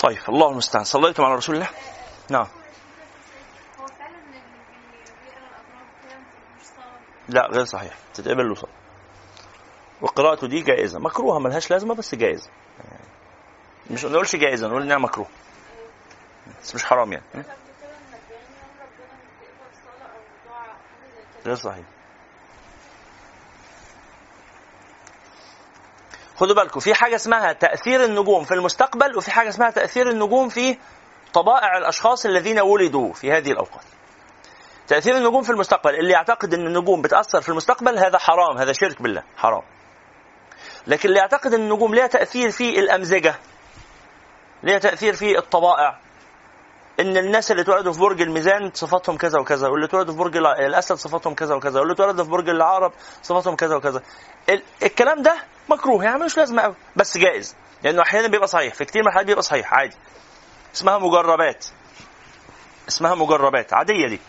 طيب الله المستعان. صليتم على رسول الله؟ نعم. لا غير صحيح. تتقبل له صلاة وقراءته دي جائزة. مكروهة ملهاش لازمة بس جائزة. يعني مش نقولش جائزة نقول إنها مكروه. بس مش حرام يعني. قبل كده إن 40 يوم ربنا مش بيقبل صلاه أو دعاء أو حاجة زي كده غير صحيح خدوا بالكم في حاجة اسمها تأثير النجوم في المستقبل وفي حاجة اسمها تأثير النجوم في طبائع الأشخاص الذين ولدوا في هذه الأوقات. تأثير النجوم في المستقبل اللي يعتقد أن النجوم بتأثر في المستقبل هذا حرام هذا شرك بالله حرام. لكن اللي يعتقد أن النجوم لها تأثير في الأمزجة لها تأثير في الطبائع. إن الناس اللي اتولدوا في برج الميزان صفاتهم كذا وكذا واللي اتولدوا في برج الأسد صفاتهم كذا وكذا واللي اتولدوا في برج العقرب صفاتهم كذا وكذا. ال- الكلام ده مكروه يعني ملوش لازمة قوي بس جائز لأنه أحيانا بيبقى صحيح في كتير من الحالات بيبقى صحيح عادي. اسمها مجربات. اسمها مجربات عادية دي.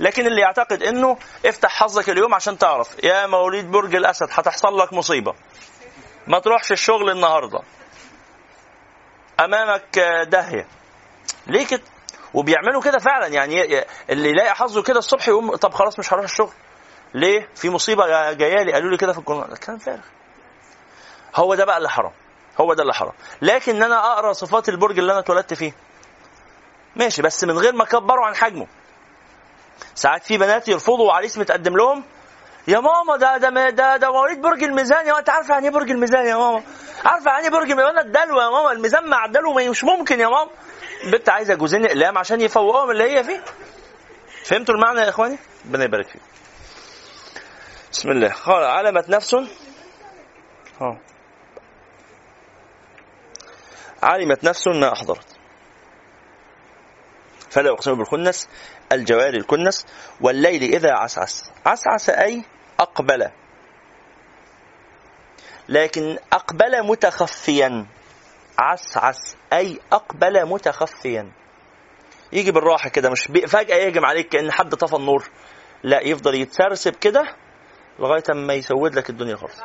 لكن اللي يعتقد إنه افتح حظك اليوم عشان تعرف يا مواليد برج الأسد هتحصل لك مصيبة. ما تروحش الشغل النهارده. أمامك داهية. ليه كده؟ وبيعملوا كده فعلا. يعني اللي يلاقي حظه كده الصبح يقوم طب خلاص مش هروح الشغل. ليه؟ في مصيبة جا- جاية لي. قالوا لي كده في الجورنال كلام فارغ. هو ده بقى اللي حرام. هو ده اللي حرام. لكن إن أنا أقرأ صفات البرج اللي أنا اتولدت فيه. ماشي. بس من غير ما أكبره عن حجمه. ساعات في بنات يرفضوا عريس متقدم لهم يا ماما ده ده ده ده مواليد برج الميزان يا أنت عارفة يعني إيه برج الميزان يا ماما؟ عارفة يعني إيه برج الميزان؟ الدلو يا ماما الميزان مع الدلو مش ممكن يا ماما. البنت عايزة جوزين إقلام عشان يفوقوهم اللي هي فيه. فهمتوا المعنى يا إخواني؟ ربنا يبارك فيك بسم الله. قال علمت نفس. علمت نفس ما أحضرت. فلا اقسم بالخنس الجوار الكنس والليل إذا عسعس. عسعس أي أقبل. لكن أقبل متخفيا. عسعس أي أقبل متخفيا. يجي بالراحة كده مش فجأة يهجم عليك كأن حد طفى النور. لا يفضل يتسرسب كده لغاية أما يسود لك الدنيا خالص.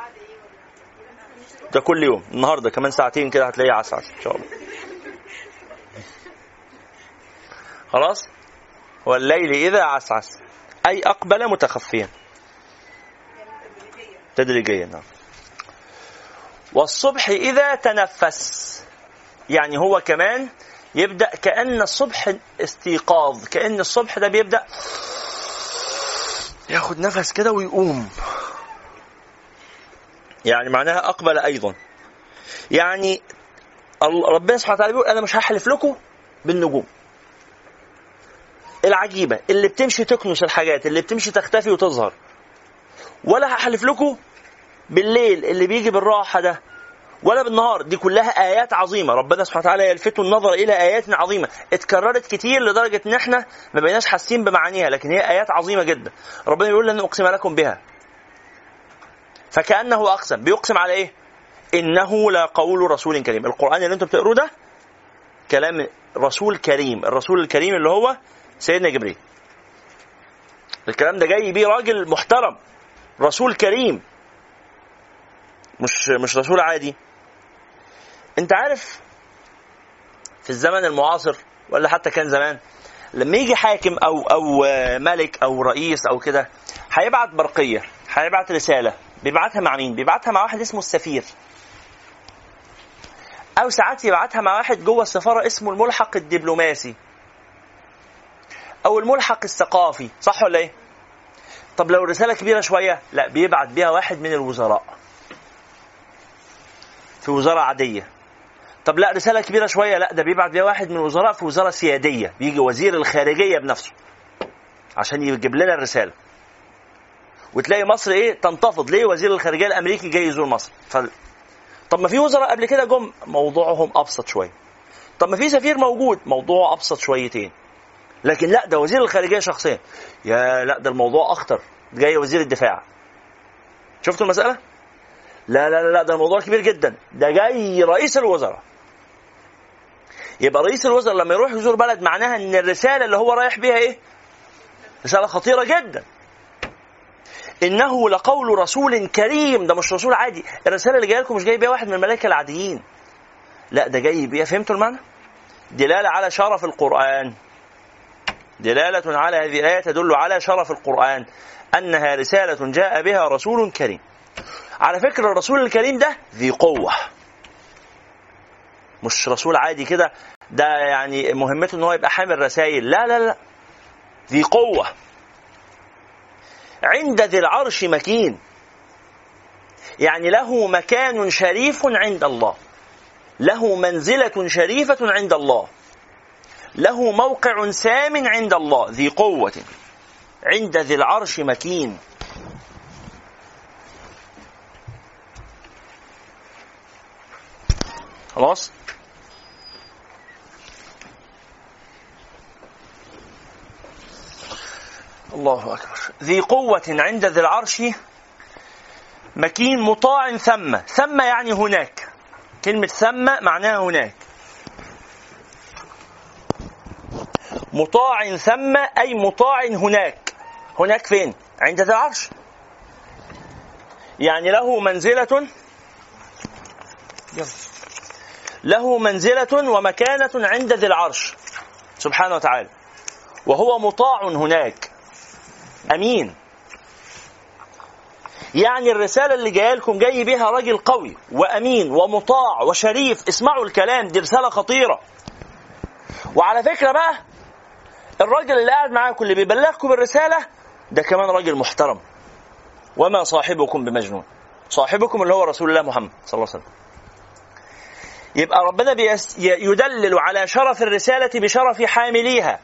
ده كل يوم. النهارده كمان ساعتين كده هتلاقيه عسعس إن شاء الله. خلاص؟ والليل إذا عسعس. أي أقبل متخفيا. تدريجيا نعم. والصبح إذا تنفس. يعني هو كمان يبدأ كأن الصبح استيقاظ. كأن الصبح ده بيبدأ ياخد نفس كده ويقوم. يعني معناها أقبل أيضا. يعني ربنا سبحانه وتعالى بيقول أنا مش هحلف لكم بالنجوم. العجيبة اللي بتمشي تكنس الحاجات اللي بتمشي تختفي وتظهر. ولا هحلف لكم بالليل اللي بيجي بالراحة ده ولا بالنهار دي كلها آيات عظيمة. ربنا سبحانه وتعالى يلفت النظر إلى آيات عظيمة. اتكررت كتير لدرجة إن إحنا ما بقيناش حاسين بمعانيها لكن هي آيات عظيمة جدا. ربنا يقول لن أقسم لكم بها. فكأنه أقسم. بيقسم على إيه؟ إنه لا قول رسول كريم. القرآن اللي أنتم بتقروه ده كلام رسول كريم. الرسول الكريم اللي هو سيدنا جبريل. الكلام ده جاي بيه راجل محترم رسول كريم. مش مش رسول عادي. انت عارف في الزمن المعاصر ولا حتى كان زمان لما يجي حاكم أو أو ملك أو رئيس أو كده هيبعت برقية هيبعت رسالة. بيبعتها مع مين؟ بيبعتها مع واحد اسمه السفير. أو ساعات يبعتها مع واحد جوه السفارة اسمه الملحق الدبلوماسي. أو الملحق الثقافي صح ولا إيه؟ طب لو الرساله كبيرة شوية لا بيبعت بيها واحد من الوزراء. في وزارة عادية. طب لا رسالة كبيرة شوية لا ده بيبعت بيها واحد من الوزراء في وزارة سيادية بيجي وزير الخارجية بنفسه عشان يجيب لنا الرسالة. وتلاقي مصر إيه؟ تنتفض. ليه وزير الخارجية الأمريكي جاي يزور مصر؟ ف... طب ما في وزراء قبل كده جم موضوعهم أبسط شوية. طب ما في سفير موجود موضوعه أبسط شويتين. لكن لا ده وزير الخارجية شخصيا. يا لا ده الموضوع أخطر. جاي وزير الدفاع. شفتوا المسألة؟ لا لا لا ده الموضوع كبير جدا. ده جاي رئيس الوزراء. يبقى رئيس الوزراء لما يروح يزور بلد معناها إن الرسالة اللي هو رايح بيها إيه؟ رسالة خطيرة جدا. إنه لقول رسول كريم. ده مش رسول عادي. الرسالة اللي جاية لكم مش جاي بيها واحد من الملائكة العاديين. لا ده جاي بيها. فهمتوا المعنى؟ دلالة على شرف القرآن. دلالة على هذه الآية تدل على شرف القرآن أنها رسالة جاء بها رسول كريم. على فكرة الرسول الكريم ده ذي قوة. مش رسول عادي كده ده يعني مهمته إن هو يبقى حامل رسائل. لا لا لا. ذي قوة. عند ذي العرش مكين. يعني له مكان شريف عند الله. له منزلة شريفة عند الله. له موقع سام عند الله ذي قوة عند ذي العرش مكين. خلاص؟ الله أكبر. ذي قوة عند ذي العرش مكين مطاع ثم. ثم يعني هناك. كلمة ثم معناها هناك. مطاع ثم أي مطاع هناك. هناك فين؟ عند ذي العرش. يعني له منزلة. له منزلة ومكانة عند ذي العرش. سبحانه وتعالى. وهو مطاع هناك. أمين. يعني الرسالة اللي جاية لكم جاي بيها راجل قوي وأمين ومطاع وشريف. اسمعوا الكلام دي رسالة خطيرة. وعلى فكرة بقى الراجل اللي قاعد معاكم اللي بيبلغكم الرسالة ده كمان راجل محترم. وما صاحبكم بمجنون. صاحبكم اللي هو رسول الله محمد صلى الله عليه وسلم. يبقى ربنا يدلل على شرف الرسالة بشرف حامليها.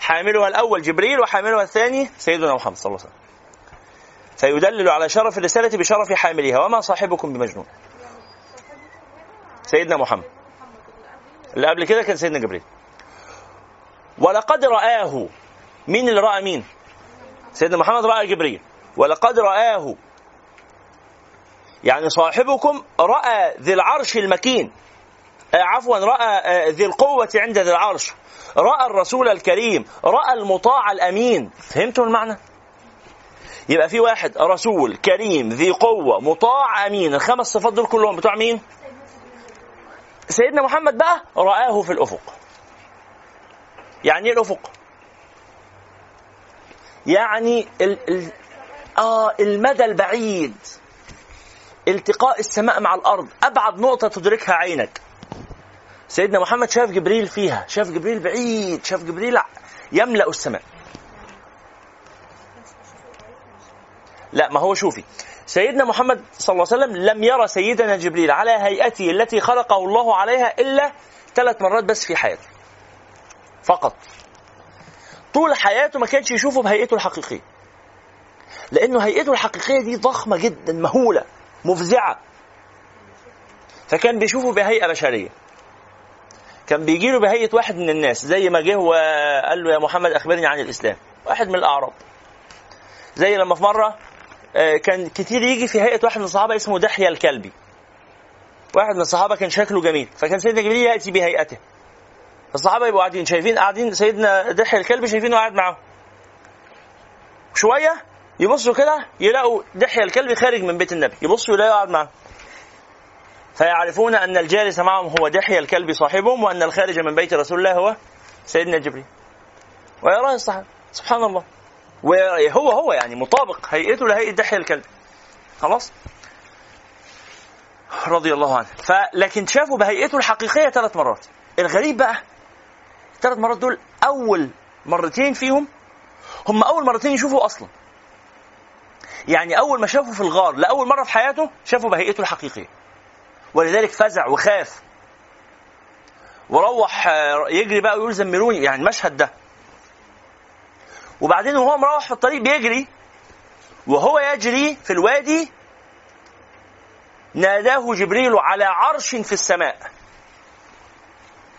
حاملها الأول جبريل وحاملها الثاني سيدنا محمد صلى الله عليه وسلم. فيدلل على شرف الرسالة بشرف حاملها وما صاحبكم بمجنون. سيدنا محمد. اللي قبل كده كان سيدنا جبريل. ولقد رآه. مين اللي رأى مين؟ سيدنا محمد رأى جبريل. ولقد رآه. يعني صاحبكم رأى ذي العرش المكين. آه، عفوا رأى آه، ذي القوة عند ذي العرش. رأى الرسول الكريم رأى المطاع الأمين. فهمتوا المعنى؟ يبقى في واحد رسول كريم ذي قوة مطاع أمين. الخمس صفات دول كلهم بتوع مين؟ سيدنا محمد بقى رآه في الأفق. يعني إيه الأفق؟ يعني ال ال آه المدى البعيد. التقاء السماء مع الأرض. أبعد نقطة تدركها عينك. سيدنا محمد شاف جبريل فيها. شاف جبريل بعيد. شاف جبريل يملأ السماء. لا ما هو شوفي. سيدنا محمد صلى الله عليه وسلم لم يرى سيدنا جبريل على هيئته التي خلقه الله عليها إلا ثلاث مرات بس في حياته. فقط. طول حياته ما كانش يشوفه بهيئته الحقيقية. لأنه هيئته الحقيقية دي ضخمة جدا مهولة مفزعة. فكان بيشوفه بهيئة بشرية. كان بيجي له بهيئة واحد من الناس زي ما جه وقال له يا محمد أخبرني عن الإسلام. واحد من الأعراب. زي لما في مرة آه، كان كتير يجي في هيئة واحد من الصحابة اسمه دحية الكلبي. واحد من الصحابة كان شكله جميل. فكان سيدنا جبريل يأتي بهيئته. الصحابة يبقوا قاعدين شايفين قاعدين سيدنا دحية الكلبي شايفينه قاعد معاهم. شوية يبصوا كده يلاقوا دحية الكلبي خارج من بيت النبي يبصوا يلاقوا قاعد معاهم. فيعرفون أن الجالس معهم هو دحية الكلب صاحبهم وأن الخارج من بيت رسول الله هو سيدنا جبريل. ويراه الصحابة سبحان الله. وهو هو يعني مطابق هيئته لهيئة دحية الكلب. خلاص؟ رضي الله عنه. فلكن شافوا بهيئته الحقيقية ثلاث مرات. الغريب بقى الثلاث مرات دول أول مرتين فيهم هم أول مرتين يشوفوا أصلا. يعني أول ما شافوا في الغار لأول مرة في حياته شافوا بهيئته الحقيقية. ولذلك فزع وخاف. وروح آه، يجري بقى ويقول زملوني يعني المشهد ده. وبعدين وهو مروح في الطريق بيجري وهو يجري في الوادي ناداه جبريل على عرش في السماء.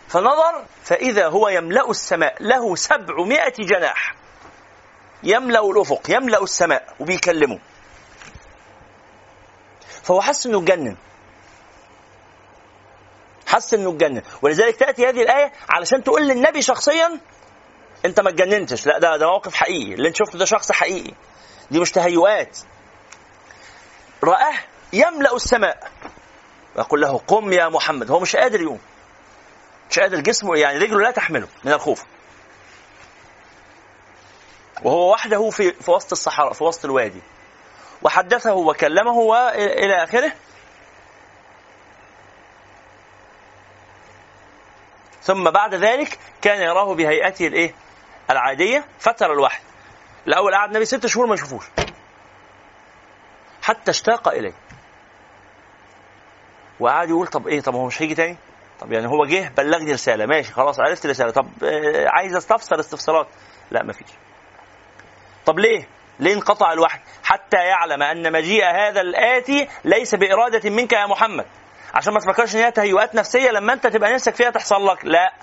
فنظر فإذا هو يملأ السماء له سبعمائة جناح. يملأ الأفق يملأ السماء وبيكلمه. فهو حس إنه اتجنن. حس إنه اتجنن. ولذلك تأتي هذه الآية علشان تقول للنبي شخصيا أنت ما اتجننتش. لا ده ده موقف حقيقي. اللي أنت شفته ده شخص حقيقي. دي مش تهيؤات. رآه يملأ السماء. يقول له قم يا محمد. هو مش قادر يقوم. مش قادر جسمه يعني رجله لا تحمله من الخوف وهو وحده في في وسط الصحراء في وسط الوادي وحدثه وكلمه والى آخره ثم بعد ذلك كان يراه بهيئته الإيه؟ العادية فتر الوحي. الأول قعد النبي ست شهور ما يشوفوش. حتى اشتاق إليه. وقعد يقول طب إيه طب هو مش هيجي تاني؟ طب يعني هو جه بلغني رسالة ماشي خلاص عرفت الرسالة. طب آه، عايز استفسر استفسارات. لا مفيش. طب ليه؟ ليه انقطع الوحي؟ حتى يعلم أن مجيء هذا الآتي ليس بإرادة منك يا محمد. عشان ما تفكرش إن هي تهيؤات نفسية لما أنت تبقى نفسك فيها تحصل لك. لا.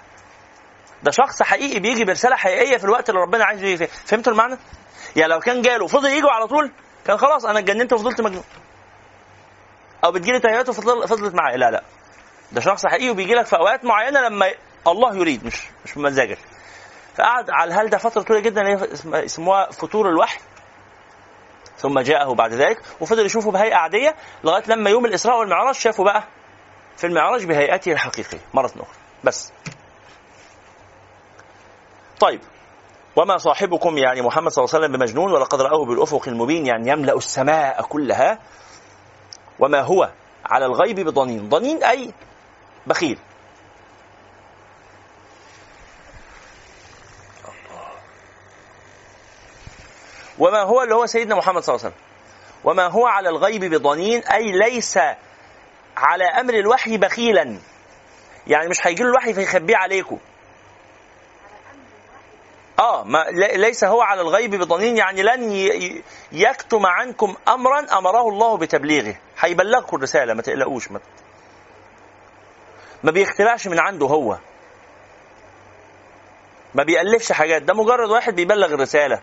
ده شخص حقيقي بيجي برسالة حقيقية في الوقت اللي ربنا عايزه يجي فيه. فهمتوا المعنى؟ يعني لو كان جاله فضل يجوا على طول كان خلاص أنا اتجننت وفضلت مجنون. أو بتجيلي تهيؤات وفضل فضلت معايا. لا لا. ده شخص حقيقي وبيجي لك في أوقات معينة لما الله يريد مش مش بمزاجك فقعد على الهال ده فترة طويلة جدا اسمها فتور الوحي. ثم جاءه بعد ذلك وفضل يشوفه بهيئة عادية لغاية لما يوم الإسراء والمعراج شافه بقى في المعراج بهيئته الحقيقية مرة أخرى. بس. طيب. وما صاحبكم يعني محمد صلى الله عليه وسلم بمجنون ولقد رآه بالأفق المبين يعني يملأ السماء كلها. وما هو على الغيب بضنين؟ ضنين أي بخيل. وما هو اللي هو سيدنا محمد صلى الله عليه وسلم؟ وما هو على الغيب بضنين؟ أي ليس على أمر الوحي بخيلا. يعني مش هيجي له الوحي فيخبيه عليكم. آه ما ليس هو على الغيب بضنين. يعني لن يكتم عنكم امرا أمره الله بتبليغه. هيبلغكم الرسالة ما تقلقوش ما, ما بيخترعش من عنده هو. ما بيألفش حاجات. ده مجرد واحد بيبلغ الرسالة.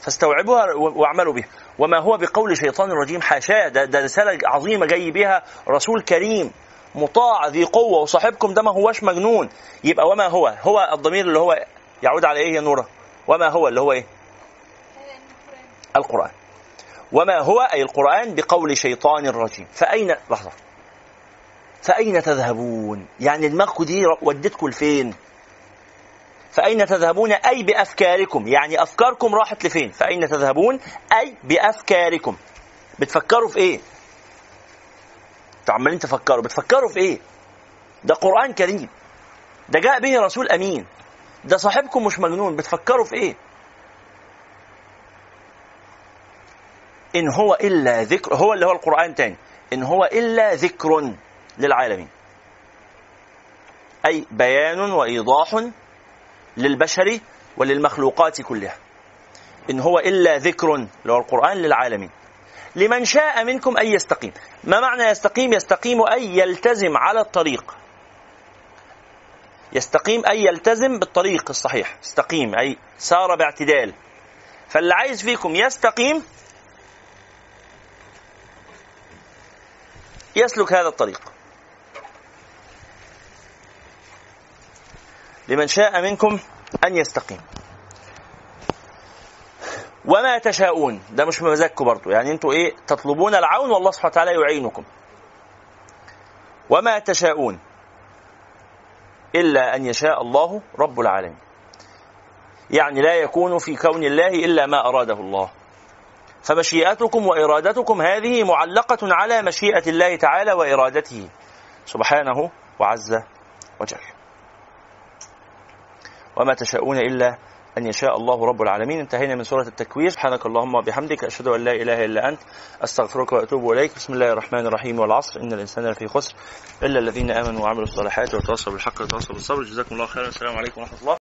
فاستوعبوها واعملوا بها. وما هو بقول شيطان رجيم حاشاة. ده, ده رسالة عظيمة جاي بها رسول كريم. مطاع ذي قوة. وصاحبكم ده ما هوش مجنون. يبقى وما هو؟ هو الضمير اللي هو يعود على إيه يا نورة؟ وما هو اللي هو إيه؟ القرآن. القرآن وما هو؟ أي القرآن بقول شيطان رجيم فأين؟ لحظة. فأين تذهبون؟ يعني دماغكم دي ودتكم لفين؟ فأين تذهبون؟ أي بأفكاركم. يعني أفكاركم راحت لفين؟ فأين تذهبون؟ أي بأفكاركم. بتفكروا في إيه؟ عمالين تفكروا. بتفكروا في إيه؟ ده قرآن كريم. ده جاء به رسول أمين. ده صاحبكم مش مجنون. بتفكروا في إيه؟ إن هو إلا ذكر هو اللي هو القرآن تاني. إن هو إلا ذكر. للعالمين. أي بيان وإيضاح للبشر وللمخلوقات كلها. إن هو إلا ذكر اللي هو القرآن للعالمين. لمن شاء منكم أن يستقيم. ما معنى يستقيم؟ يستقيم أي يلتزم على الطريق. يستقيم أي يلتزم بالطريق الصحيح. استقيم أي سار باعتدال. فاللي عايز فيكم يستقيم يسلك هذا الطريق. لمن شاء منكم أن يستقيم. وما تشاءون. ده مش بمزاجكم برضو. يعني أنتوا إيه؟ تطلبون العون والله سبحانه وتعالى يعينكم. وما تشاءون إلا أن يشاء الله رب العالمين. يعني لا يكون في كون الله إلا ما أراده الله. فمشيئتكم وإرادتكم هذه معلقة على مشيئة الله تعالى وإرادته. سبحانه وعز وجل. وما تشاءون إلا أن يشاء الله رب العالمين. انتهينا من سورة التكوير. سبحانك اللهم وبحمدك أشهد أن لا إله إلا أنت أستغفرك وأتوب إليك. بسم الله الرحمن الرحيم والعصر. إن الإنسان لفي خسر إلا الذين آمنوا وعملوا الصالحات وتواصوا بالحق وتواصوا بالصبر. جزاكم الله خيرا. السلام عليكم ورحمة الله.